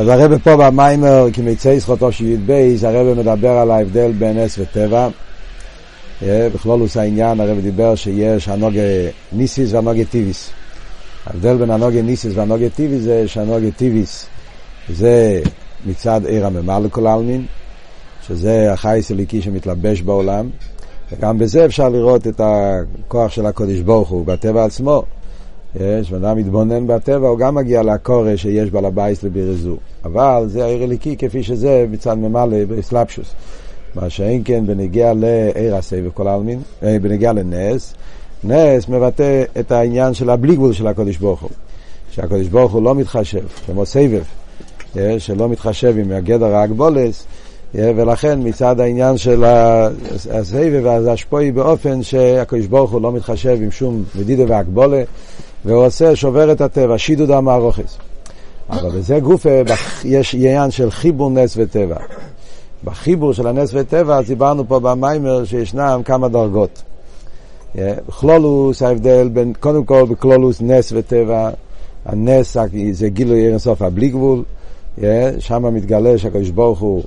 אז הרב פה במיימר, כמצי זכותו של י"ב, הרב מדבר על ההבדל בין נס וטבע. בכלולוס העניין הרב דיבר שיש הנוגה ניסיס והנוגה טיביס. ההבדל בין הנוגה ניסיס והנוגה טיביס זה שהנוגה טיביס זה מצד עיר הממה לכל העלמין, שזה החייס הליקי שמתלבש בעולם, וגם בזה אפשר לראות את הכוח של הקודש ברוך הוא בטבע עצמו. יש, ואדם מתבונן בטבע, הוא גם מגיע לקורא שיש בעל הבייס לבירזו. אבל זה העיר הליקי כפי שזה מצד ממלא באסלאפשוס. מה שאין כן בנגיע לעיר הסי וכל העלמין, אה, בנגיע לנס, נס מבטא את העניין של הבלי גבול של הקודש ברוך הוא. שהקודש ברוך הוא לא מתחשב, כמו סבב, אה, שלא מתחשב עם הגדר האגבולס, אה, ולכן מצד העניין של הסבב, אז השפועי באופן שהקודש ברוך הוא לא מתחשב עם שום מדידה והגבולה, והוא עושה, שובר את הטבע, שידוד המערוכס. אבל בזה גופה יש עניין של חיבור נס וטבע. בחיבור של הנס וטבע, אז דיברנו פה במיימר שישנם כמה דרגות. בכלולוס ההבדל בין, קודם כל בכלולוס נס וטבע, הנס זה גילוי עיר אינסוף הבלי גבול, שם מתגלה שהקדוש ברוך הוא,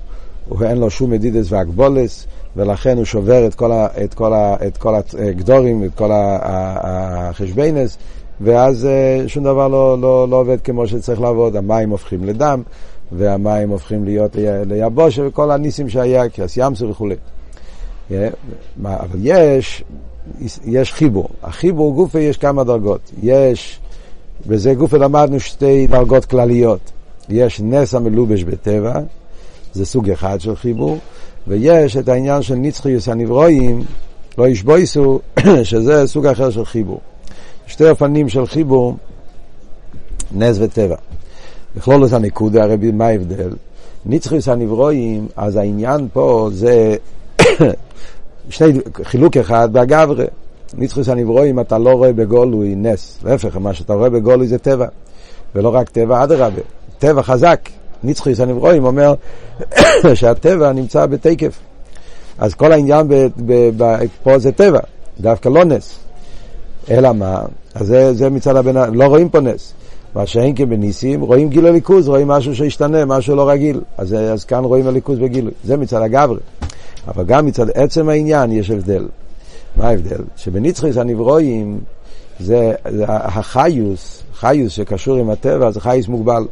הוא אין לו שום מדידס והגבולס, ולכן הוא שובר את כל, ה, את כל, ה, את כל הגדורים, את כל החשבנס, ואז שום דבר לא, לא, לא עובד כמו שצריך לעבוד, המים הופכים לדם, והמים הופכים להיות ליבושה, וכל הניסים שהיה, כרס ימסו וכולי. אבל יש, יש חיבור. החיבור גופה יש כמה דרגות. יש, בזה גופה למדנו שתי דרגות כלליות. יש נס המלובש בטבע, זה סוג אחד של חיבור, ויש את העניין של נצחיוס הנברואים, לא ישבויסו, שזה סוג אחר של חיבור. שתי אופנים של חיבור, נס וטבע. בכלול את הנקודה, הרי מה ההבדל? נצחיוס הנברואים, אז העניין פה זה שני, חילוק אחד באגברה. נצחיוס הנברואים אתה לא רואה בגולוי נס, להפך, מה שאתה רואה בגולוי זה טבע, ולא רק טבע, אדרבה, טבע חזק. נצחיוס הנברואים אומר שהטבע נמצא בתקף. אז כל העניין ב, ב, ב, פה זה טבע, דווקא לא נס. אלא מה? אז זה, זה מצד הבן לא רואים פה נס. מה שאין כבניסים, רואים גילוי ליכוז, רואים משהו שהשתנה, משהו לא רגיל. אז, אז כאן רואים הליכוז בגילוי. זה מצד הגברי. אבל גם מצד עצם העניין יש הבדל. מה ההבדל? שבנצחיס הנברואים זה, זה החיוס, חיוס שקשור עם הטבע, זה חייס מוגבל.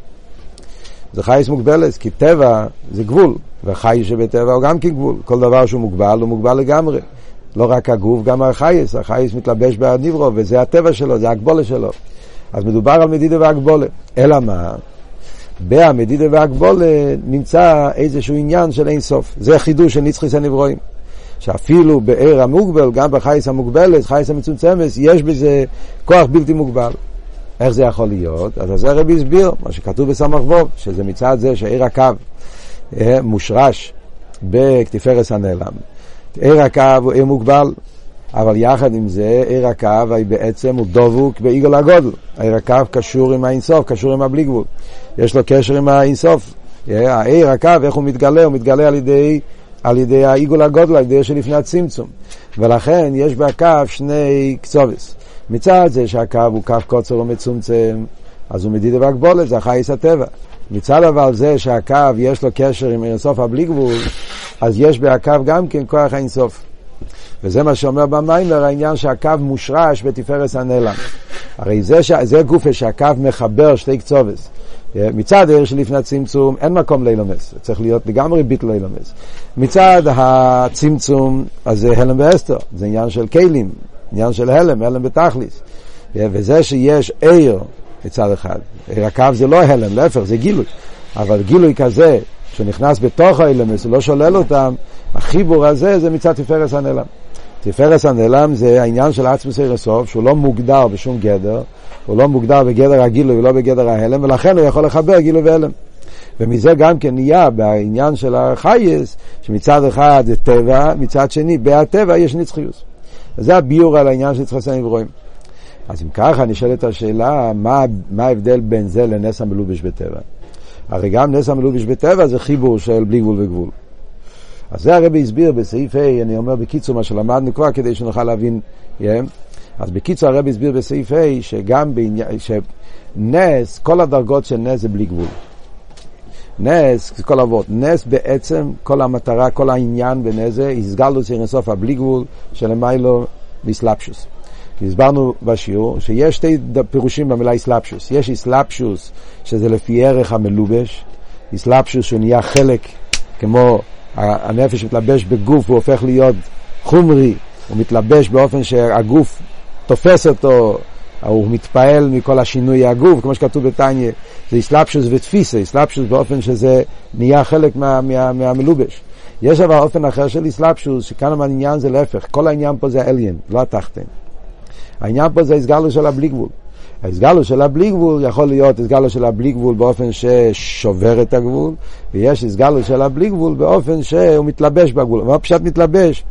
זה חייס מוגבלת, כי טבע זה גבול, והחייס שבטבע הוא גם כן גבול. כל דבר שהוא מוגבל, הוא מוגבל לגמרי. לא רק הגוף, גם החייס. החייס מתלבש בניברו, וזה הטבע שלו, זה הגבולה שלו. אז מדובר על מדידה והגבולה. אלא מה? בהמדידה והגבולה נמצא איזשהו עניין של אין סוף. זה חידוש של נצחיס הנברואים. שאפילו בעיר המוגבל, גם בחייס המוגבלת, חייס המצומצמת, יש בזה כוח בלתי מוגבל. איך זה יכול להיות? אז זה הרבי הסביר, מה שכתוב בסמ"ך ווב, שזה מצד זה שעיר הקו אה, מושרש בכתיפרס הנעלם. עיר הקו הוא עיר מוגבל, אבל יחד עם זה, עיר הקו בעצם הוא דבוק בעיגול הגודל. עיר הקו קשור עם האינסוף, קשור עם הבלי גבול. יש לו קשר עם האינסוף. העיר הקו, איך הוא מתגלה? הוא מתגלה על ידי, על ידי העיגול הגודל, על ידי שלפני הצמצום. ולכן יש בקו שני קצובס. מצד זה שהקו הוא קו קוצר ומצומצם, אז הוא מדידה והגבולת, זה החייס הטבע. מצד אבל זה שהקו יש לו קשר עם אינסוף הבלי גבול, אז יש בהקו גם כן כוח האינסוף. וזה מה שאומר במיימר, העניין שהקו מושרש בתפארס הנעלם. הרי זה, ש... זה גופה שהקו מחבר שתי קצובס. מצד העיר שלפני הצמצום אין מקום לאילומס, צריך להיות לגמרי ביט לאילומס. מצד הצמצום, אז זה הלם ואסתר, זה עניין של כלים, עניין של הלם, הלם בתכליס. וזה שיש עיר מצד אחד, עיר הקו זה לא הלם, להפך, זה גילוי. אבל גילוי כזה, שנכנס בתוך האילומס, הוא לא שולל אותם, החיבור הזה זה מצד תפארס הנעלם. תפארס הנעלם זה העניין של עצמוס עיר הסוף, שהוא לא מוגדר בשום גדר, הוא לא מוגדר בגדר הגילוי ולא בגדר ההלם, ולכן הוא יכול לחבר גילוי והלם. ומזה גם כן נהיה בעניין של החייס, שמצד אחד זה טבע, מצד שני, בהטבע יש נצחיוס. וזה הביור על העניין של יצחק נברואים. אז אם ככה נשאלת השאלה, מה, מה ההבדל בין זה לנס המלובש בטבע? הרי גם נס המלובש בטבע זה חיבור של בלי גבול וגבול. אז זה הרבי הסביר בסעיף ה', אני אומר בקיצור מה שלמדנו כבר כדי שנוכל להבין. Yeah. אז בקיצור הרבי הסביר בסעיף ה' שגם בעניין, שנס, כל הדרגות של נס זה בלי גבול. נס, כל אבות, נס בעצם, כל המטרה, כל העניין בנס זה, הסגלוס אינסוף הבלי גבול של המיילו מסלפשוס. הסברנו בשיעור שיש שתי פירושים במילה איסלפשוס. יש איסלפשוס שזה לפי ערך המלובש, איסלפשוס שהוא נהיה חלק, כמו הנפש מתלבש בגוף, הוא הופך להיות חומרי, הוא מתלבש באופן שהגוף תופס אותו, הוא מתפעל מכל השינוי הגוף, כמו שכתוב בתניא, זה איסלפשוס ותפיסה, איסלפשוס באופן שזה נהיה חלק מה, מה, מהמלובש. יש אבל אופן אחר של איסלפשוס, שכאן העניין זה להפך, כל העניין פה זה אליין, לא התחתן. העניין פה זה הסגלו של הבלי גבול. הסגלו של הבלי גבול יכול להיות הסגלו של הבלי גבול באופן ששובר את הגבול, ויש הסגלו של הבלי גבול באופן שהוא מתלבש בגבול. מה פשט מתלבש?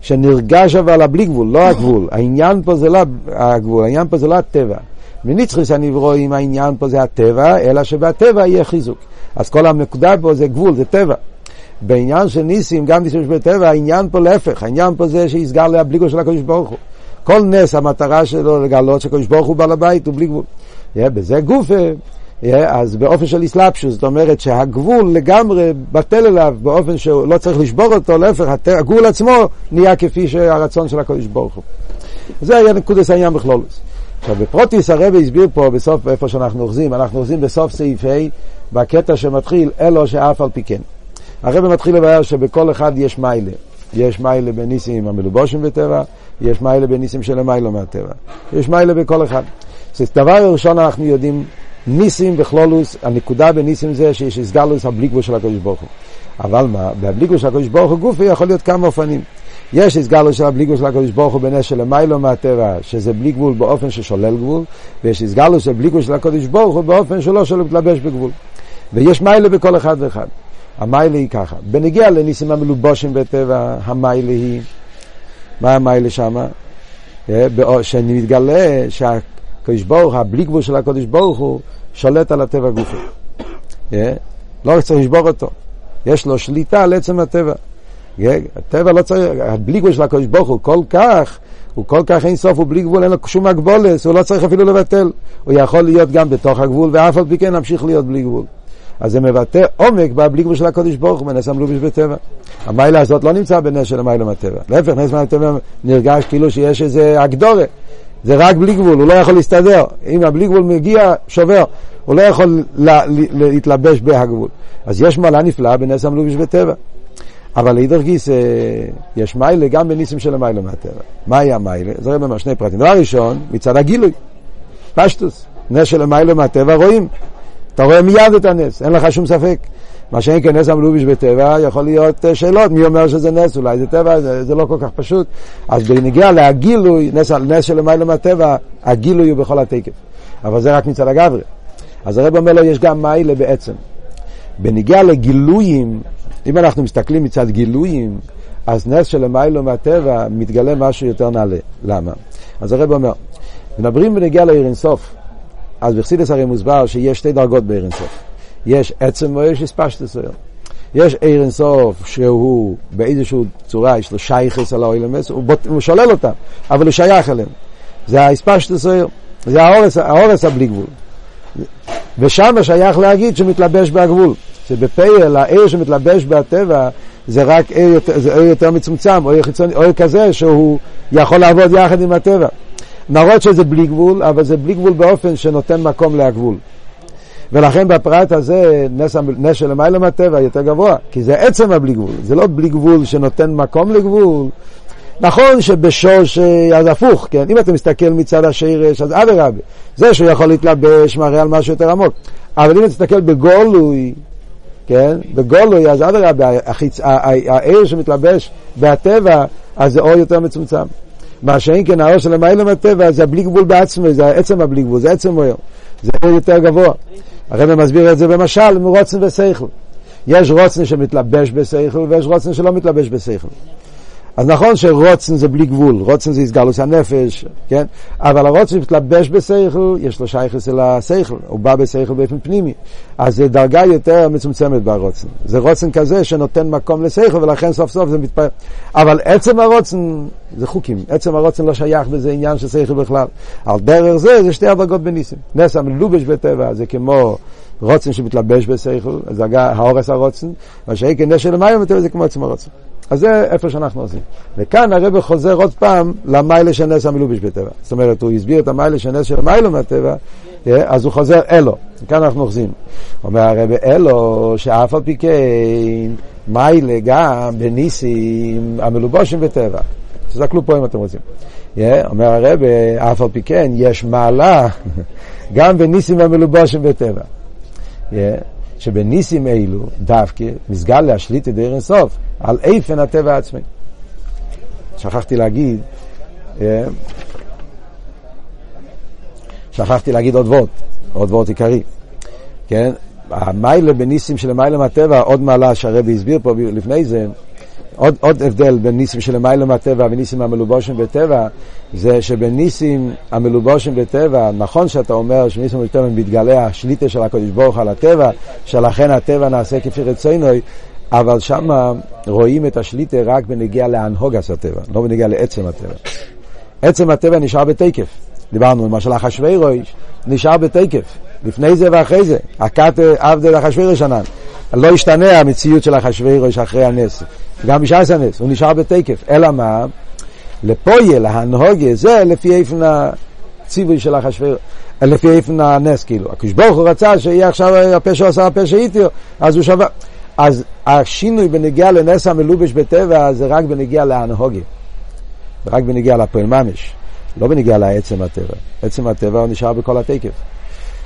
שנרגש אבל הבלי גבול, לא הגבול. העניין פה זה לא הגבול, העניין פה זה לא הטבע. מניצחוס הנברואים העניין פה זה הטבע, אלא שבהטבע יהיה חיזוק. אז כל הנקודה פה זה גבול, זה טבע. בעניין של ניסים, גם ניסים שבטבע, העניין פה להפך, העניין פה זה שיסגר להבליגו של הקדוש ברוך הוא. כל נס, המטרה שלו לגלות שקדוש ברוך הוא בעל הבית, הוא בלי גבול. Yeah, בזה גופה, yeah, אז באופן של איסלאפשוס, זאת אומרת שהגבול לגמרי בטל אליו, באופן שהוא לא צריך לשבור אותו, להפך, הגבול עצמו נהיה כפי שהרצון של הקדוש ברוך הוא. זה היה נקודס העניין בכלולוס. עכשיו בפרוטיס הרבי הסביר פה בסוף איפה שאנחנו אוחזים, אנחנו אוחזים בסוף סעיף ה' בקטע שמתחיל אלו שאף על פי כן. הרבי מתחיל לבאר שבכל אחד יש מיילה. יש מיילה בניסים המלובושים בטבע, יש מיילה בניסים של המיילו מהטבע. יש מיילה בכל אחד. אז דבר ראשון אנחנו יודעים, ניסים בכלולוס, הנקודה בניסים זה שיש הסגלוס הבלי של הקדוש ברוך הוא. אבל מה, בבלי של הקדוש ברוך הוא גופי יכול להיות כמה אופנים. יש הסגלוס של הבלי של הקדוש ברוך הוא בנס של המיילו מהטבע, שזה בלי גבול באופן ששולל גבול, ויש הסגלוס של בלי של הקדוש ברוך הוא באופן שלא שלא מתלבש בגבול. ויש מיילה בכל אחד ואחד. המיילה היא ככה, בנגיע לניסים המלובושים בטבע, המיילה היא מה המיילה שמה? אה, שאני מתגלה שהקדוש ברוך, הבלי גבול של הקדוש ברוך הוא, שולט על הטבע גופי. אה, לא צריך לשבור אותו. יש לו שליטה על עצם הטבע. אה, הטבע לא צריך, הבלי גבול של הקדוש ברוך הוא כל כך, הוא כל כך אין סוף, הוא בלי גבול, אין לו שום הגבולת, הוא לא צריך אפילו לבטל. הוא יכול להיות גם בתוך הגבול, ואף על פי כן להמשיך להיות בלי גבול. אז זה מבטא עומק בבלי גבול של הקודש ברוך הוא בנס המלובש בטבע. המיילה הזאת לא נמצא בנס של המיילה מהטבע. להפך, נס מהטבע נרגש כאילו שיש איזה אגדורת. זה רק בלי גבול, הוא לא יכול להסתדר. אם הבלי גבול מגיע, שובר. הוא לא יכול לה, להתלבש בהגבול. אז יש מעלה נפלאה בנס המלובש בטבע. אבל לאידך גיס יש מיילה גם בניסים של המיילה מהטבע. מהי המיילה? זה אומר שני פרטים. דבר ראשון, מצד הגילוי. פשטוס. נס של המיילה מהטבע רואים. אתה רואה מיד את הנס, אין לך שום ספק. מה שאין כנס המלוביש בטבע, יכול להיות אה, שאלות, מי אומר שזה נס, אולי זה טבע, זה, זה לא כל כך פשוט. אז בנגיע להגילוי, נס, נס של למעלה מהטבע, הגילוי הוא בכל התקף. אבל זה רק מצד הגברי. אז הרב אומר לו, יש גם מיילה בעצם. בנגיע לגילויים, אם אנחנו מסתכלים מצד גילויים, אז נס של למעלה מהטבע מתגלה משהו יותר נעלה. למה? אז הרב אומר, מדברים בנגיע לעיר אינסוף. אז בחסידס הרי מוסבר שיש שתי דרגות בעיר אינסוף. יש עצם ויש אספשטס אויר. יש עיר אינסוף שהוא באיזושהי צורה, יש לו שייכס על האוילמס, הוא, הוא שולל אותם, אבל הוא שייך אליהם. זה האספשטס אויר, זה האורס, האורס הבלי גבול. ושם שייך להגיד שמתלבש בהגבול. שבפייל, העיר שמתלבש בטבע, זה רק עיר יותר, יותר מצומצם, או עיר כזה שהוא יכול לעבוד יחד עם הטבע. נראות שזה בלי גבול, אבל זה בלי גבול באופן שנותן מקום להגבול. ולכן בפרט הזה נס, נס של למעלה מהטבע יותר גבוה, כי זה עצם הבלי גבול, זה לא בלי גבול שנותן מקום לגבול. נכון שבשוש, אז הפוך, כן? אם אתה מסתכל מצד השרש, אז אדרבה, זה שהוא יכול להתלבש מראה על משהו יותר עמוק. אבל אם אתה מסתכל בגולוי, כן? בגולוי, אז אדרבה, העיר שמתלבש בהטבע, אז זה אור יותר מצומצם. מה שאין כן האור של המיילא מהטבע זה הבלי גבול בעצמו, זה עצם הבלי גבול, זה עצם אור. זה אור יותר גבוה. הרב מסביר את זה במשל, מרוצן ושכל. יש רוצן שמתלבש בשכל ויש רוצן שלא מתלבש בשכל. אז נכון שרוצן זה בלי גבול, רוצן זה הסגלוס הנפש, כן? אבל הרוצן מתלבש בשכל, יש לו שייכס אל השכל, הוא בא בשכל באופן פנימי. אז זה דרגה יותר מצומצמת ברוצן. זה רוצן כזה שנותן מקום לשכל, ולכן סוף סוף זה מתפעל. אבל עצם הרוצן זה חוקים, עצם הרוצן לא שייך בזה עניין של שכל בכלל. על דרך זה, זה שתי הדרגות בניסים. נס המלובש בטבע זה כמו רוצן שמתלבש בשכל, זה האורס הרוצן, מה שאין נס של המים זה כמו עצמו רוצן. אז זה איפה שאנחנו עושים. וכאן הרב חוזר עוד פעם למיילה של נס המלובש בטבע. זאת אומרת, הוא הסביר את המיילה של נס של המיילו מהטבע, אז הוא חוזר אלו. כאן אנחנו אוחזים. אומר הרב אלו, שאף על פי כן, מיילה גם בניסים המלובושים בטבע. תסתכלו פה אם אתם רוצים. אומר הרב, אף על פי כן, יש מעלה גם בניסים המלובושים בטבע. שבניסים אלו דווקא מסגל להשליט את דרך סוף על איפן הטבע העצמי. שכחתי להגיד, אה, שכחתי להגיד עוד וורט, עוד וורט עיקרי, כן? המיילה בניסים של המיילה מהטבע, עוד מעלה שהרבי הסביר פה לפני זה, עוד, עוד הבדל בין ניסים של המיילה מהטבע וניסים המלובושים בטבע, זה שבניסים המלובושים בטבע, נכון שאתה אומר שניסים בטבע מתגלה השליטה של הקדוש ברוך על הטבע, שלכן הטבע נעשה כפי רצונוי, אבל שם רואים את השליטה רק בנגיע להנהוגס הטבע, לא בנגיע לעצם הטבע. עצם הטבע נשאר בתקף. דיברנו למשל אחשוורוש, נשאר בתקף. לפני זה ואחרי זה. הכת עבדי אחשוורוש ענן. לא השתנה המציאות של אחשוורוש אחרי הנס. גם בשעת הנס, הוא נשאר בתקף. אלא מה? לפויל, ההנהוגה, זה לפי איפן הציווי של אחשוורוש. לפי איפן הנס, כאילו. הקדוש ברוך הוא רצה שיהיה עכשיו הפה שעשה הפה שאיתו, אז הוא שווה. אז השינוי בנגיעה לנס המלובש בטבע זה רק בנגיעה להנהוגה. רק בנגיעה לפועל ממש. לא בנגיעה לעצם הטבע. עצם הטבע נשאר בכל התקף.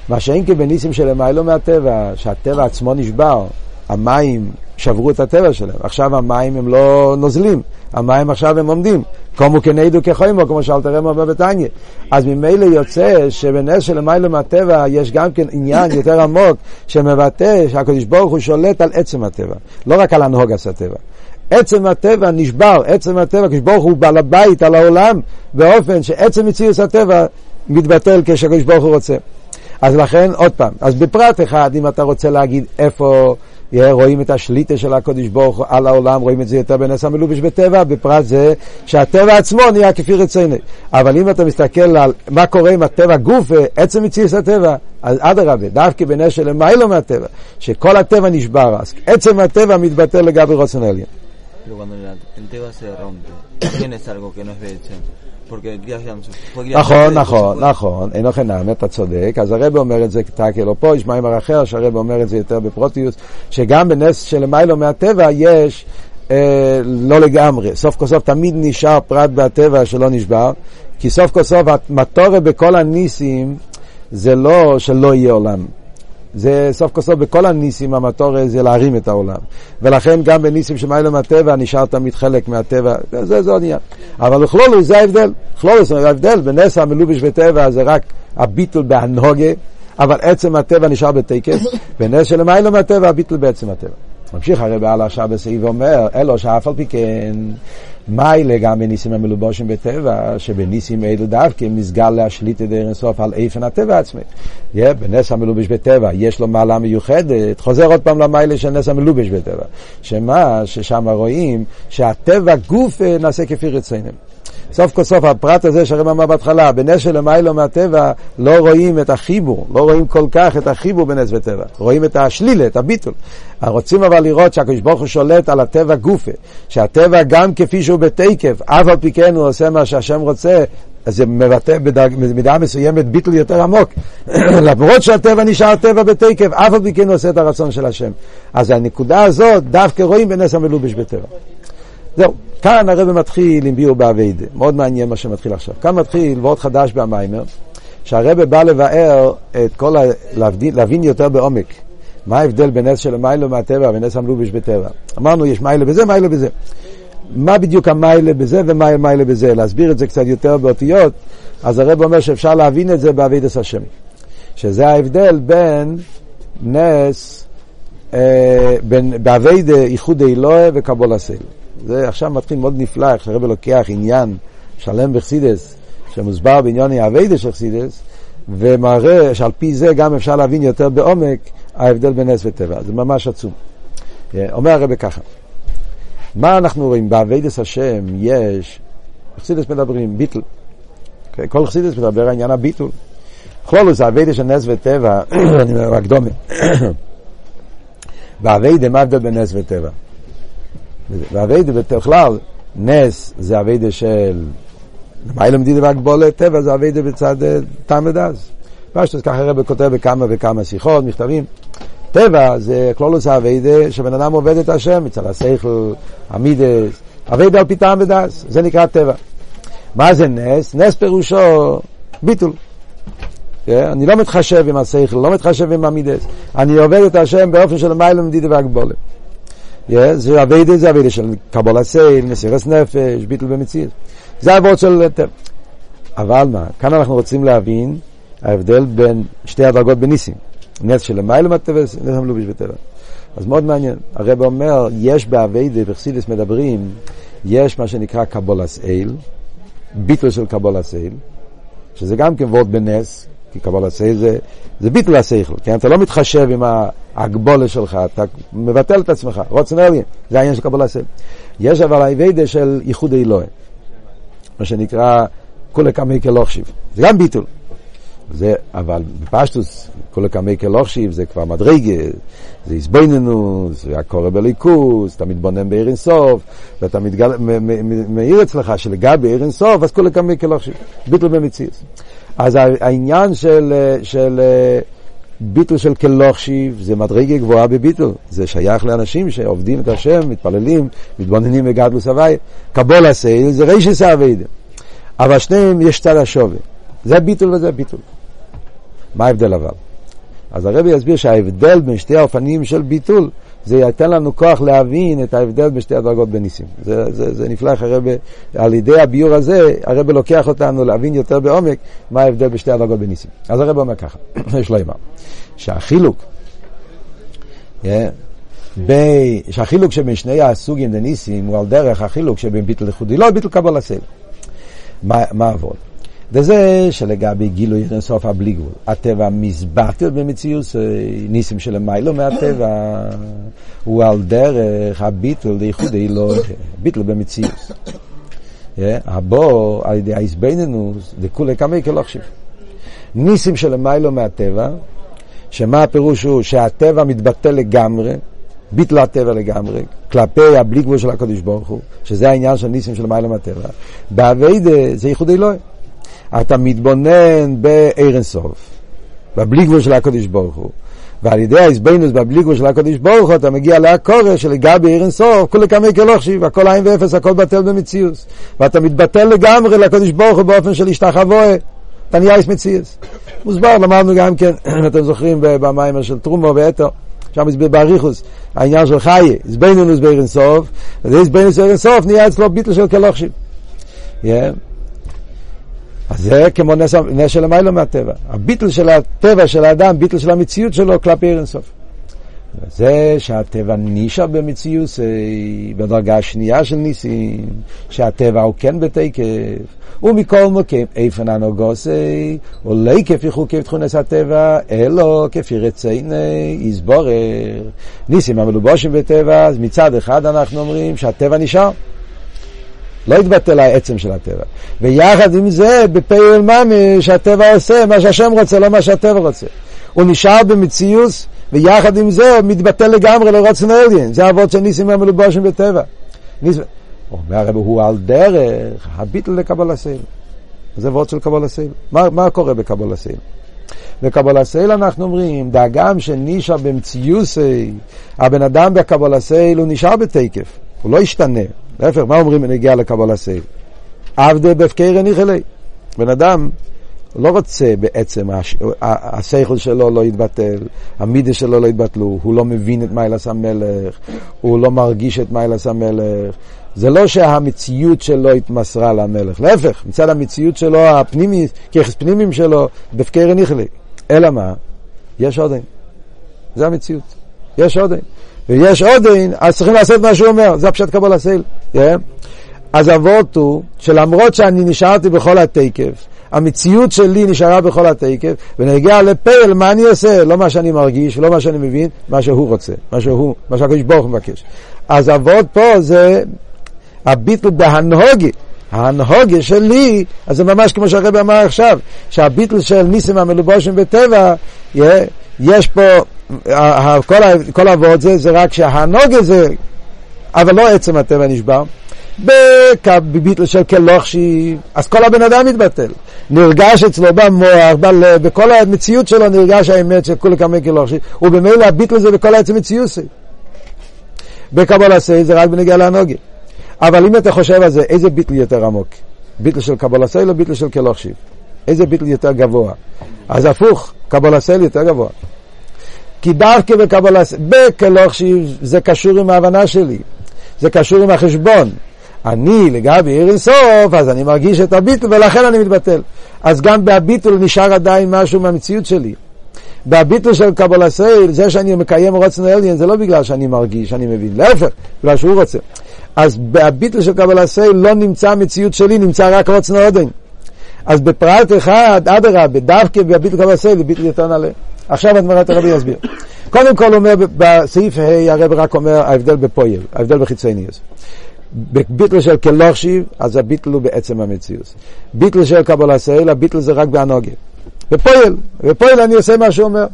מה שאין כבניסים של למיילו מהטבע, שהטבע עצמו נשבר, המים שברו את הטבע שלהם. עכשיו המים הם לא נוזלים, המים עכשיו הם עומדים. קומו כנדו כחוימו, כמו שאלתר רמו אומר בתניא. אז ממילא יוצא שבנס של למיילו מהטבע יש גם כן עניין יותר עמוק שמבטא שהקדוש ברוך הוא שולט על עצם הטבע, לא רק על הנהוגס הטבע. עצם הטבע נשבר, עצם הטבע, הקדוש ברוך הוא בעל הבית על העולם, באופן שעצם מציאות הטבע מתבטל כשהקדוש ברוך הוא רוצה. אז לכן, עוד פעם, אז בפרט אחד, אם אתה רוצה להגיד איפה רואים את השליטה של הקודש ברוך הוא על העולם, רואים את זה יותר בנס המלובש בטבע, בפרט זה שהטבע עצמו נהיה כפי רציני. אבל אם אתה מסתכל על מה קורה עם הטבע גוף, עצם מציאות הטבע, אז אדרבה, דווקא בנס של מיילו מהטבע, שכל הטבע נשבר, אז עצם הטבע מתבטל לגבי רוצן עליון. נכון, נכון, נכון, אינו חינם, אתה צודק. אז הרב אומר את זה כתקל או פה, יש מיימר אחר, שהרב אומר את זה יותר בפרוטיוס, שגם בנס של מיילו מהטבע יש אה, לא לגמרי. סוף כל סוף תמיד נשאר פרט בטבע שלא נשבר, כי סוף כל סוף המטורת בכל הניסים זה לא שלא יהיה עולם. זה סוף כל סוף בכל הניסים המטור זה להרים את העולם. ולכן גם בניסים שמיילא מהטבע נשאר תמיד חלק מהטבע, זה, זה עניין. אבל בכלולו זה ההבדל. בכלולו זה ההבדל, בנס המלובש בטבע זה רק הביטול בהנהוגה, אבל עצם הטבע נשאר בתקף, בנס של מיילא מהטבע הביטול בעצם הטבע. ממשיך הרי בעל השעה בסעיף ואומר, אלו שאף על פי כן מיילה גם בניסים המלובושים בטבע, שבניסים אלו דווקא מסגל להשליט את דרך סוף על איפן הטבע עצמי. Yeah, בנס המלובש בטבע יש לו מעלה מיוחדת, חוזר עוד פעם למיילה של נס המלובש בטבע. שמה, ששם רואים שהטבע גוף נעשה כפי רצינים. סוף כל סוף הפרט הזה שהרב אמר בהתחלה, בנס של למיילו מהטבע לא רואים את החיבור, לא רואים כל כך את החיבור בנס וטבע, רואים את השלילה, את הביטול. רוצים אבל לראות שהקדוש ברוך הוא שולט על הטבע גופה, שהטבע גם כפי שהוא בתקף, אף על פי כן הוא עושה מה שהשם רוצה, אז זה מבטא במידה מסוימת ביטול יותר עמוק. למרות שהטבע נשאר טבע בתקף, אף על פי כן עושה את הרצון של השם. אז הנקודה הזאת דווקא רואים בנס המלובש בטבע. זהו, כאן הרב מתחיל עם ביור באביידה, מאוד מעניין מה שמתחיל עכשיו. כאן מתחיל ועוד חדש במיימר, שהרב בא לבאר את כל ה... להבין, להבין יותר בעומק. מה ההבדל בין נס של מיילו מהטבע ונס המלובש בטבע. אמרנו יש מיילה בזה, מיילה בזה. מה בדיוק המיילה בזה ומה המיילה בזה? להסביר את זה קצת יותר באותיות, אז הרב אומר שאפשר להבין את זה באביידס השם. שזה ההבדל בין נס, אה, בין באביידה איחוד אלוהה וקבול הסייל. זה עכשיו מתחיל מאוד נפלא, איך שהרב לוקח עניין שלם בחסידס, שמוסבר בעניין האביידה של חסידס, ומראה שעל פי זה גם אפשר להבין יותר בעומק ההבדל בין נס וטבע. זה ממש עצום. אומר הרב ככה, מה אנחנו רואים? באביידס השם יש, חסידס מדברים, ביטל. כל חסידס מדבר על עניין הביטול. כלולוס, האביידה של נס וטבע, אני אומר רק דומה. והאביידה, מה ההבדל בין נס וטבע? והאביידה בכלל, נס זה אביידה של... מה לומדים דבר גבולה טבע זה אביידה בצד תם ודס. פשטוס ככה הרב כותב בכמה וכמה שיחות, מכתבים. טבע זה כלולוס האביידה שבן אדם עובד את השם, מצד השכל, המידס, אביידה על פי טעם ודס, זה נקרא טבע. מה זה נס? נס פירושו ביטול. Yeah, אני לא מתחשב עם השכל, לא מתחשב עם המידס. אני עובד את השם באופן של מיילא מדידה והגבולה. זה אביידה, זה אביידה של קבול הסייל, מסירס נפש, ביטול במציאות. זה אבות של... אבל מה, כאן אנחנו רוצים להבין ההבדל בין שתי הדרגות בניסים. נס של מיילא מטבע, נס המלובש בטבע. אז מאוד מעניין. הרב אומר, יש באביידה, בחסידס מדברים, יש מה שנקרא קבול הסייל, ביטול של קבול הסייל, שזה גם כן וורד בנס, כי קבול הסייל זה, זה ביטול השכל, כן? אתה לא מתחשב עם ההגבולה שלך, אתה מבטל את עצמך, רוצן אליין, זה העניין של קבול הסייל. יש אבל האביידה של ייחוד אלוהי, מה שנקרא כולי קמי כלוכשיב, זה גם ביטול. זה, אבל בפשטוס, כל קמי כלוכשיב זה כבר מדרגה, זה הסביננו, זה הקורא בליכוס, אתה מתבונן בעיר אינסוף, ואתה מתגל, מאיר אצלך שלגבי עיר אינסוף, אז כל קמי כלוכשיב, ביטול במציאות. אז העניין של, של ביטול של כלוכשיב זה מדרגה גבוהה בביטול, זה שייך לאנשים שעובדים את השם, מתפללים, מתבוננים בגדלוס הוואי, קבול הסייל זה רישס האביידה, אבל שניהם יש צד השווה, זה ביטול וזה ביטול. מה ההבדל אבל? אז הרבי יסביר שההבדל בין שתי האופנים של ביטול זה ייתן לנו כוח להבין את ההבדל בין שתי הדרגות בניסים. זה, זה, זה נפלא איך הרבי, על ידי הביור הזה, הרבי לוקח אותנו להבין יותר בעומק מה ההבדל בין שתי הדרגות בניסים. אז הרבי אומר ככה, יש לו אימה, שהחילוק, ב... שהחילוק שבין שני הסוגים דניסים הוא על דרך החילוק שבין ביטל ייחודי, לא ביטל קבול הסייל. מה עבוד? וזה שלגבי גילוי אינסוף הבלי גבול. הטבע מזבטל במציאות, ניסים של מיילו מהטבע, הוא על דרך הביטל לייחוד אלוהי, ביטל במציאות. הבו על ידי האיזבנינוס, דכולי כמי כלוכשיב. ניסים של מיילו מהטבע, שמה הפירוש הוא שהטבע מתבטל לגמרי, ביטל הטבע לגמרי, כלפי הבלי גבול של הקדוש ברוך הוא, שזה העניין של ניסים של מיילו מהטבע. באביידה זה ייחוד אלוהי. אתה מתבונן בעיר אינסוף, בבלי גבול של הקדוש ברוך הוא. ועל ידי ההסבנוס בבלי גבול של הקדוש ברוך הוא אתה מגיע להקורא שלגבי עיר אינסוף, כולי כמי כלוכשיב, הכל עין ואפס, הכל בטל במציאוס. ואתה מתבטל לגמרי לקדוש ברוך הוא באופן של השתחווה, אתה נהיה איס מציאוס. מוסבר, למדנו גם כן, אתם זוכרים, במיימר של טרומו ואתו. שם הסביר באריכוס, העניין של חיי, אינסוף, וזה הסבנוס בעיר אינסוף נהיה אצלו ביטל של כלוכשיב. אז זה כמו נס, נס של המיילו מהטבע. הביטל של הטבע של האדם, ביטל של המציאות שלו כלפי אינסוף. זה שהטבע נישה במציאות, בדרגה השנייה של ניסים, שהטבע הוא כן בתקף, ומכל מוקם איפן הנוגוסי, לא כפי חוקי תכונס הטבע, אלו כפי רציני, יסבורר. ניסים המלובושים בטבע, אז מצד אחד אנחנו אומרים שהטבע נשאר. לא התבטל העצם של הטבע. ויחד עם זה, בפעיל ממש, שהטבע עושה מה שהשם רוצה, לא מה שהטבע רוצה. הוא נשאר במציאוס, ויחד עם זה מתבטל לגמרי לרוצן אליין. זה אבות של ניסים המלובושים בטבע. ניס... אומר הרב, הוא על דרך הביטל לקבל הסייל. זה עבודה של קבלת עול. מה, מה קורה בקבלת עול? בקבלת עול אנחנו אומרים, דהגם שנשאר במציאותו, הבן אדם בקבלת עול הוא נשאר בתקף, הוא לא ישתנה. להפך, מה אומרים בנגיעה לקבלת עול? עבדא בהפקירא ניחא ליה. בן אדם לא רוצה בעצם, השכל שלו לא יתבטל, המידה שלו לא יתבטלו, הוא לא מבין את מעלת המלך, הוא לא מרגיש את מעלת המלך. זה לא שהמציאות שלו התמסרה למלך, להפך, מצד המציאות שלו, הפנימי, כיחס פנימיים שלו, בהפקר הניחלי. אלא מה? יש עודן. זה המציאות. יש עודן. ויש עודין, אז צריכים לעשות מה שהוא אומר, זה הפשט קבול הסייל. Yeah. אז אבות הוא שלמרות שאני נשארתי בכל התקף, המציאות שלי נשארה בכל התקף, ונגיע לפעל, מה אני עושה? לא מה שאני מרגיש, לא מה שאני מבין, מה שהוא רוצה, מה שהוא, מה שהקדוש ברוך הוא מבקש. אז אבות פה זה הביטל בהנהוגי, ההנהוגה שלי, אז זה ממש כמו שהרב אמר עכשיו, שהביטל של ניסים המלובושים בטבע, יש פה, כל, העבוד זה, זה רק שההנהוגה זה, אבל לא עצם הטבע נשבר. בביטל של כלוכשי, אז כל הבן אדם מתבטל. נרגש אצלו במוח, בלב, בכל המציאות שלו נרגש האמת של כולי כמי כלוכשי, ובמילא הביטל זה בכל העצם מציאות. בקבול עשה זה רק בנגיע להנוגה. אבל אם אתה חושב על זה, איזה ביטל יותר עמוק? ביטל של קבול עשה או ביטל של כלוכשי? איזה ביטל יותר גבוה? אז הפוך, קבול עשה יותר גבוה. כי דווקא בקבול עשה, בכלוכשי זה קשור עם ההבנה שלי. זה קשור עם החשבון. אני לגבי עיר אינסוף, אז אני מרגיש את הביטל ולכן אני מתבטל. אז גם בהביטל נשאר עדיין משהו מהמציאות שלי. בהביטול של קבלת עול, זה שאני מקיים רצון העליון, זה לא בגלל שאני מרגיש, אני מבין, להפך, בגלל שהוא רוצה. אז בהביטול של קבלת עול לא נמצא המציאות שלי, נמצא רק רצון האדון. אז בפרט אחד, אדרבה, דווקא בהביטול קבלת עול, ביטול יותר נעלה. עכשיו המאמר הרבי יסביר. קודם כל אומר, בסעיף ה' הרב רק אומר ההבדל בפועל, ההבדל בחיצוניות. בביטול של כלא חשיב, אז הביטול הוא בעצם המציאות. ביטל של קבלה סייל, הביטל זה רק בהנוגה. בפועל, בפועל אני עושה מה שהוא אומר.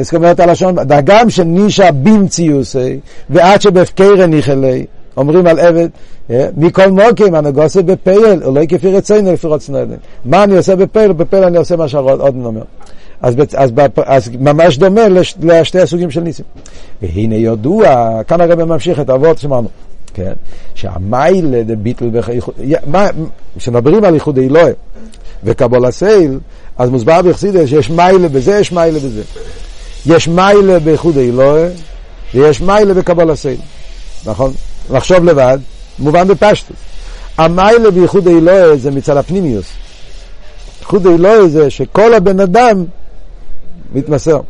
זאת אומרת הלשון, דגם שנישה במציוסי, ועד שבהפקרה ניחלי, אומרים על עבד, מכל מוקים הנגוסה בפייל, אולי כפי רצינו לפי רצנו מה אני עושה בפייל? בפייל אני עושה מה שעודן אומר. אז, אז, אז ממש דומה לש, לשתי הסוגים של ניסים. והנה ידוע, כאן הרב ממשיך את האבות שאמרנו, כן? שהמיילה דביטל כשמדברים על איחוד אלוהי וקבול הסייל, אז מוסבר בחסידס שיש מיילה בזה, יש מיילה בזה. יש מיילה באיחוד אלוהי ויש מיילה בקבול הסייל, נכון? לחשוב לבד, מובן בפשטות. המיילה בייחוד אלוהי זה מצד הפנימיוס. איחוד אלוהי זה שכל הבן אדם מתמסר.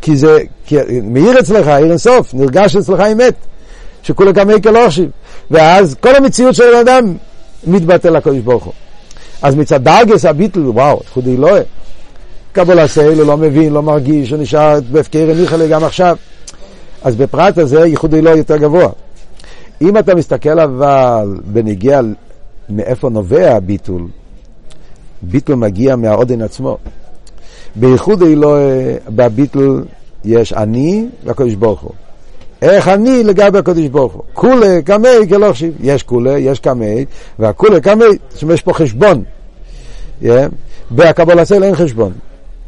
כי זה, כי מאיר אצלך, עיר אינסוף, נרגש אצלך אמת. שכולה גם מקל אושיב. ואז כל המציאות של האדם מתבטל לקדוש ברוך הוא. אז מצד דרגס הביטל, וואו, חודי לא קבול הסייל, הוא לא מבין, לא מרגיש, הוא נשאר בהפקר הניחה לי גם עכשיו. אז בפרט הזה ייחודי לא יותר גבוה. אם אתה מסתכל אבל בנגיע מאיפה נובע הביטול, ביטול מגיע מהעודן עצמו. בייחוד אלוהי, בביטול יש אני והקדוש ברוך הוא. איך אני לגבי הקדוש ברוך הוא. כולי קמי כלוכשיב. יש כולי, יש קמי, והכולי קמי, זאת אומרת, יש פה חשבון. Yeah. בהקבול הסל אין חשבון.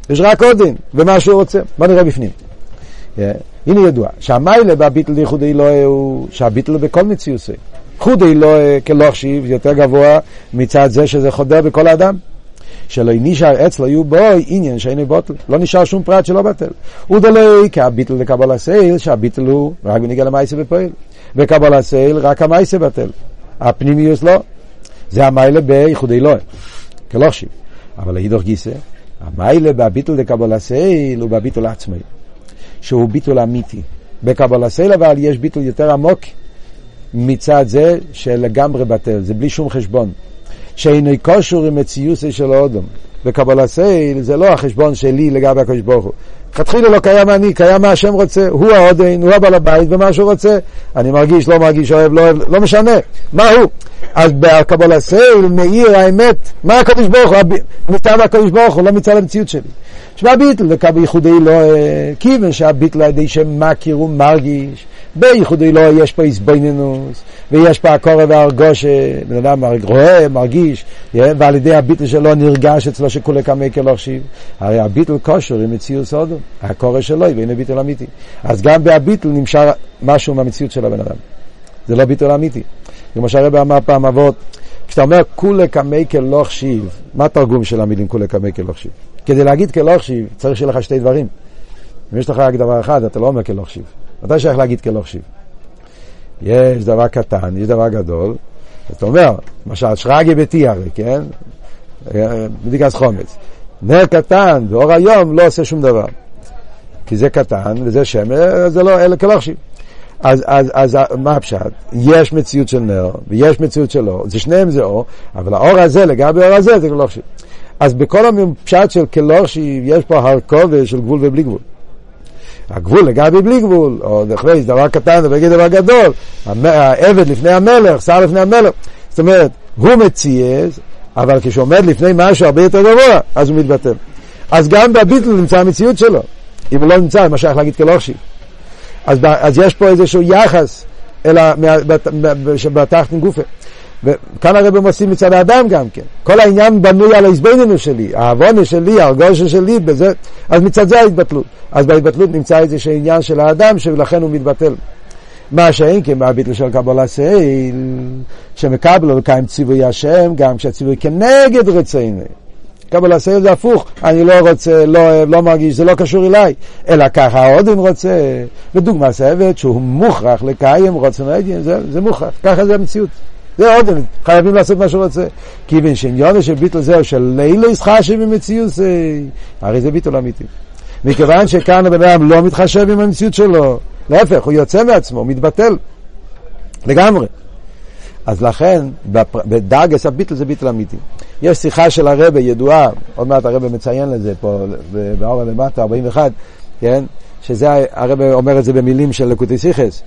יש רק עודן, ומה שהוא רוצה. בוא נראה בפנים. Yeah. הנה ידוע, שהמיילה בביטל ייחוד אלוהי הוא שהביטל בכל מציוסי. חוד אלוהי כלוכשיב יותר גבוה מצד זה שזה חודר בכל האדם. שלא נשאר אצלו יהיו בו עניין שאינו בוטל. לא נשאר שום פרט שלא בטל. ודלא כהביטול לקבלת עול, שהביטול הוא רק בנוגע למעשה בפועל. וקבלת עול רק המעשה בטל. הפנימיות לא. זה המעלה בייחודא עילאה. כלא חשיב. אבל לאידך גיסא, המעלה בהביטול לקבלת עול הוא בהביטל עצמי. שהוא ביטול אמיתי. בקבלת עול אבל יש ביטול יותר עמוק מצד זה שלגמרי בטל, זה בלי שום חשבון. שאינו קושור עם מציוסי של האודום. וקבלה סייל זה לא החשבון שלי לגבי הקדוש ברוך הוא. לכתחילה לא קיים אני, קיים מה השם רוצה. הוא האודן, הוא הבעל הבית ומה שהוא רוצה. אני מרגיש, לא מרגיש, אוהב, לא אוהב, לא משנה. מה הוא? אז בקבלה סייל מאיר האמת. מה הקדוש ברוך הוא? מצד הקדוש ברוך הוא, לא מצד המציאות שלי. שמע ביטל, לקבל ייחודי לא, כיוון שהביטל על ידי שמכיר ומרגיש. בייחודי לא יש פה איזבנינוס, ויש פה הקורא והרגוש, בן אדם רואה, מרגיש, ועל ידי הביטל שלו נרגש אצלו שכולי קמי כלוכשיב. הרי הביטל כושר עם מציאות סודו, הקורא שלו, והנה ביטל אמיתי. אז גם בהביטל נמשך משהו מהמציאות של הבן אדם. זה לא ביטל אמיתי. כמו שהרבא אמר פעם אבות, כשאתה אומר כולי קמי כלוכשיב, מה התרגום של המילים כולי קמי כלוכשיב? כדי להגיד כלוכשיב צריך שיהיה לך שתי דברים. אם יש לך רק דבר אחד, אתה לא אומר כלוכשיב. מתי שייך להגיד כלוכשיב? יש דבר קטן, יש דבר גדול. אתה אומר, למשל, שרגי ביתי הרי, כן? בדיקת חומץ. נר קטן ואור היום לא עושה שום דבר. כי זה קטן וזה שמש, זה לא, אלה כלוכשיב. אז, אז, אז מה הפשט? יש מציאות של נר ויש מציאות של אור, זה שניהם זה אור, אבל האור הזה לגבי האור הזה זה כלוכשיב. אז בכל הפשט של כלוכשיב יש פה הרכובה של גבול ובלי גבול. הגבול לגבי בלי גבול, או דחוויס, דבר קטן ובגיד דבר גדול, העבד לפני המלך, שר לפני המלך. זאת אומרת, הוא מציאס, אבל כשהוא עומד לפני משהו הרבה יותר גבוה, אז הוא מתבטל. אז גם בביטל נמצא המציאות שלו. אם הוא לא נמצא, מה שייך להגיד כלוכשי. אז, אז יש פה איזשהו יחס אלא בתחתן גופה. וכאן הרב עושים מצד האדם גם כן. כל העניין בנוי על ההזבננו שלי, העוונה שלי, הרגושה שלי, בזה, אז מצד זה ההתבטלות. אז בהתבטלות נמצא איזה עניין של האדם שלכן הוא מתבטל. מה שאין כן מהביטל של קבלה סייל, שמקבל לקיים ציווי השם, גם כשהציווי כנגד רצינו. קבלה סייל זה הפוך, אני לא רוצה, לא, לא מרגיש, זה לא קשור אליי, אלא ככה האודן רוצה. ודוגמה סבת שהוא מוכרח לקיים עדין, זה, זה מוכרח, ככה זה המציאות. זה עוד, חייבים לעשות מה שהוא רוצה. כיוון שעניון של ביטול זהו של לילה ישחשב במציאות, הרי זה ביטול אמיתי. מכיוון שכאן הבן אדם לא מתחשב עם המציאות שלו, להפך, הוא יוצא מעצמו, הוא מתבטל לגמרי. אז לכן, בדרגס הביטל זה ביטל אמיתי. יש שיחה של הרבה ידועה, עוד מעט הרבה מציין לזה פה, באור למטה, 41, כן? שזה, הרבה אומר את זה במילים של לקוטי סיכס,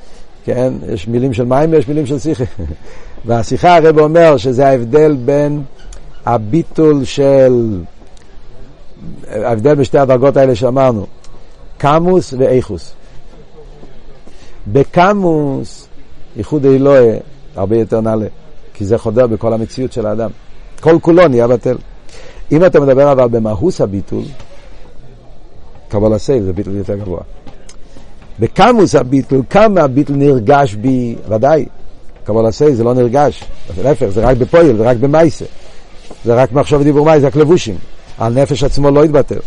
כן? יש מילים של מים ויש מילים של שיחה. והשיחה הרבה אומר שזה ההבדל בין הביטול של, ההבדל בשתי הדרגות האלה שאמרנו, קמוס ואיכוס. בקמוס, ייחוד אלוהי, הרבה יותר נעלה, כי זה חודר בכל המציאות של האדם. כל כולו נהיה בטל. אם אתה מדבר אבל במהוס הביטול, קבלה סייל זה ביטול יותר גבוה. בקמוס הביטול, כמה הביטול נרגש בי, ודאי, קבלה סייל זה לא נרגש, להפך, זה רק בפועל, זה רק במייסה. זה רק מחשוב דיבור מי, זה רק לבושים. הנפש עצמו לא יתבטל.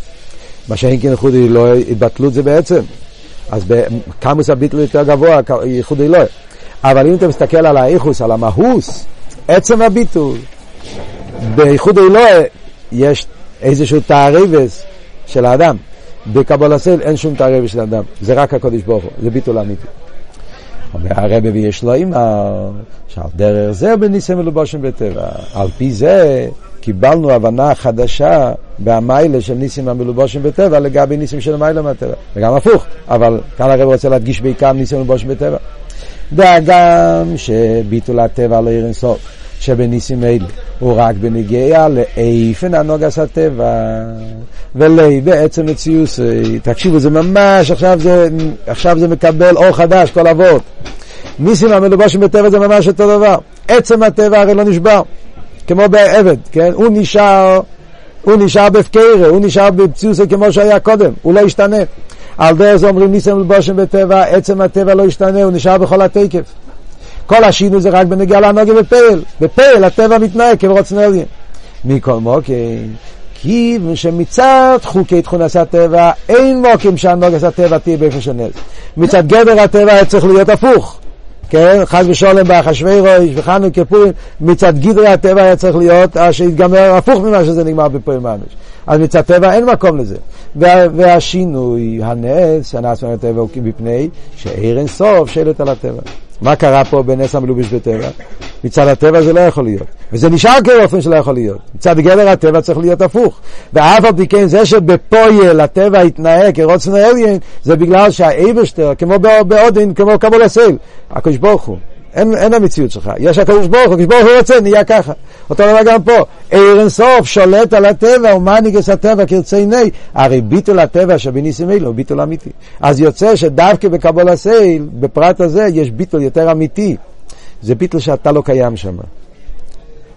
מה שאין כן ייחוד לא התבטלות זה בעצם. אז בקמוס הביטול יותר גבוה, ייחוד אלוהי. אבל אם אתה מסתכל על האיכוס, על המהוס, עצם הביטול, בייחוד אלוהי יש איזשהו תערבס של האדם. בקבול הסל אין שום תערבס של האדם, זה רק הקודש ברוך הוא, זה ביטול אמיתי. אומר הרבי ויש לו אימא, שעל דרך זה בניסים מלובושים בטבע. על פי זה קיבלנו הבנה חדשה במיילה של ניסים המלובושים בטבע לגבי ניסים של מיילה מהטבע. וגם הפוך, אבל כאן הרבי רוצה להדגיש בעיקר ניסים מלובושים בטבע. והגם שביטול הטבע לא יראה אינסוף, שבניסים אלה הוא רק בנגיע לאיפן הנוגס הטבע, ולי בעצם מציוס, תקשיבו, זה ממש, עכשיו זה, עכשיו זה מקבל אור חדש, כל אבות. ניסים המלובשים בטבע זה ממש אותו דבר. עצם הטבע הרי לא נשבר, כמו בעבד, כן? הוא נשאר, הוא נשאר בפקרה, הוא נשאר במציוס כמו שהיה קודם, הוא לא השתנה. על דרך זה אומרים ניסים מלבושם בטבע, עצם הטבע לא ישתנה, הוא נשאר בכל התקף. כל השינוי זה רק בנגיעה לנוגה בפעל. בפעל הטבע מתנהג כברוצן עליין. מכל מוקים, כיוון שמצד חוקי תכונס הטבע, אין מוקים שהנוגס הטבע תהיה באיפה של נז. מצד גדר הטבע צריך להיות הפוך. כן, חס ושולם באחשווי ראש וחנוכה כפורים, מצד גדרי הטבע היה צריך להיות שיתגמר הפוך ממה שזה נגמר בפורים ממש. אז מצד טבע אין מקום לזה. וה, והשינוי, הנס, הנס מהטבע הוא מפני שהאין סוף שולט על הטבע. מה קרה פה בנס המלובש בטבע? מצד הטבע זה לא יכול להיות. וזה נשאר כאופן שלא יכול להיות. מצד גדר הטבע צריך להיות הפוך. ואף על פי כן זה שבפועל הטבע התנהג כרצון העליון, זה בגלל שה אייבערשטער, כמו באדון, כמו קבלת עול, הקדוש ברוך הוא. אין, אין המציאות שלך, יש הקדוש ברוך הוא, הקדוש ברוך הוא רוצה, נהיה ככה. אותו דבר גם פה, עיר אינסוף שולט על הטבע, ומנהיגס הטבע כרצייני, הרי ביטול הטבע שבניסים אלו הוא ביטול אמיתי. אז יוצא שדווקא בקבול הסייל, בפרט הזה, יש ביטול יותר אמיתי. זה ביטול שאתה לא קיים שם.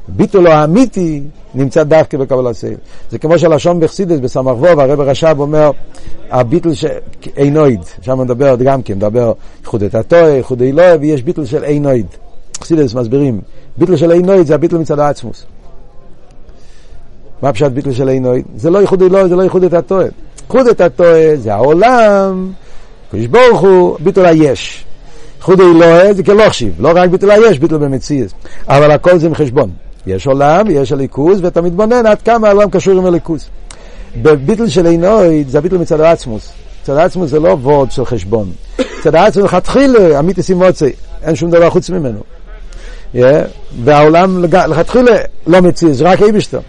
ביטול האמיתי נמצא דווקא בקבול הסייל. זה כמו שהלשון בחסידס בסמ"ך ווב, הרב רש"ב אומר, הביטול של אינויד, שם מדבר גם כן, מדבר איחוד את הטועה, איחוד אלוהי, ויש ביטול של אינויד. חסידס מסבירים, ביטול של אינויד זה הביטול מצד העצמוס. מה פשט ביטול של אינויד? זה לא איחוד אלוהי, זה לא הטועה. איחוד את הטועה זה העולם, קדוש ברוך הוא, ביטול היש. איחוד אלוהי זה כלוכשיב, לא רק ביטול היש, ביטול במציאות. אבל הכל זה מחשבון. יש עולם, יש הליכוז, ואתה מתבונן עד כמה העולם קשור עם הליכוז. בביטל של עינוי זה הביטל מצד העצמוס. מצד העצמוס זה לא וורד של חשבון. מצד העצמוס לכתחילה, אמיתיס אימוצי, אין שום דבר חוץ ממנו. Yeah, והעולם לכתחילה לא מציע, זה רק איבשטר.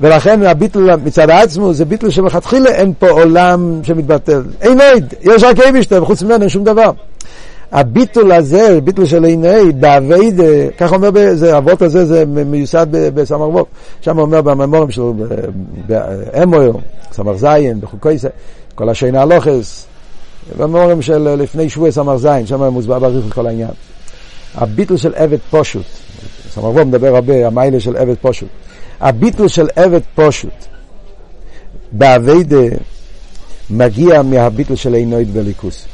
ולכן הביטל מצד העצמוס זה ביטל שלכתחילה אין פה עולם שמתבטל. אין עד, יש רק איבשטר, וחוץ ממנו אין שום דבר. הביטול הזה, ביטול של עיני, באביידה, כך אומר, זה, אבות הזה, זה מיוסד בסמר ווב. שם אומר בממורים שלו, באמויר, סמר זין, בחוקי כל השינה הלוכס, בממורים של לפני שבועי סמר זין, שם מוסבר באריכות כל העניין. הביטול של עבד פושוט, סמר ווב מדבר הרבה, המיילה של עבד פושוט. הביטול של עבד פושוט, באביידה, מגיע מהביטול של עינוית בליכוס.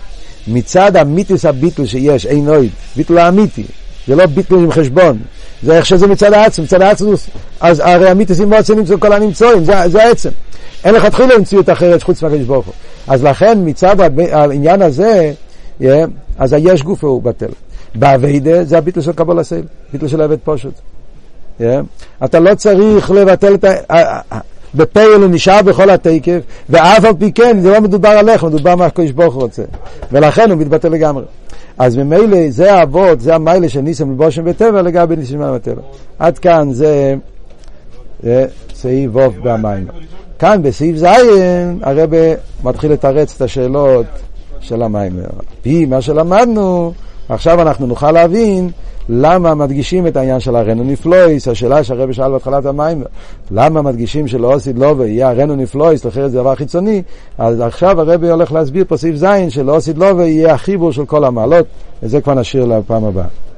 מצד המיתוס הביטול שיש, עינוית, ביטול האמיתי, זה לא ביטול עם חשבון, זה איך שזה מצד העצם, מצד העצם, אז הרי המיתוסים בעצם נמצאו כל הנמצואים, זה, זה העצם. אין לך תחילה למציאות אחרת חוץ מהקדוש ברוך הוא. אז לכן מצד העניין הזה, yeah, אז היש גוף הוא בטל. באביידה זה הביטול של קבול הסייל, ביטול של עבד פשוט. Yeah. אתה לא צריך לבטל את ה... בפייל הוא נשאר בכל התקף, ואף על פי כן, זה לא מדובר עליך, מדובר מה הקדוש ברוך הוא רוצה. ולכן הוא מתבטא לגמרי. אז ממילא זה האבות, זה המיילה של ניסם לבושם בטבע לגבי ניסים בטבע. עד כאן זה, זה סעיף ווב במים. כאן בסעיף ז' הרב מתחיל לתרץ את השאלות של המים. פי מה שלמדנו, עכשיו אנחנו נוכל להבין למה מדגישים את העניין של הרנו נפלויס, השאלה שהרבי שאל בהתחלת המים, למה מדגישים שלא עשית לא ויהיה הרנו נפלויס, אחרת זה דבר חיצוני, אז עכשיו הרבי הולך להסביר פה סעיף זין שלא עשית לא ויהיה החיבור של כל המעלות, וזה כבר נשאיר לפעם הבאה.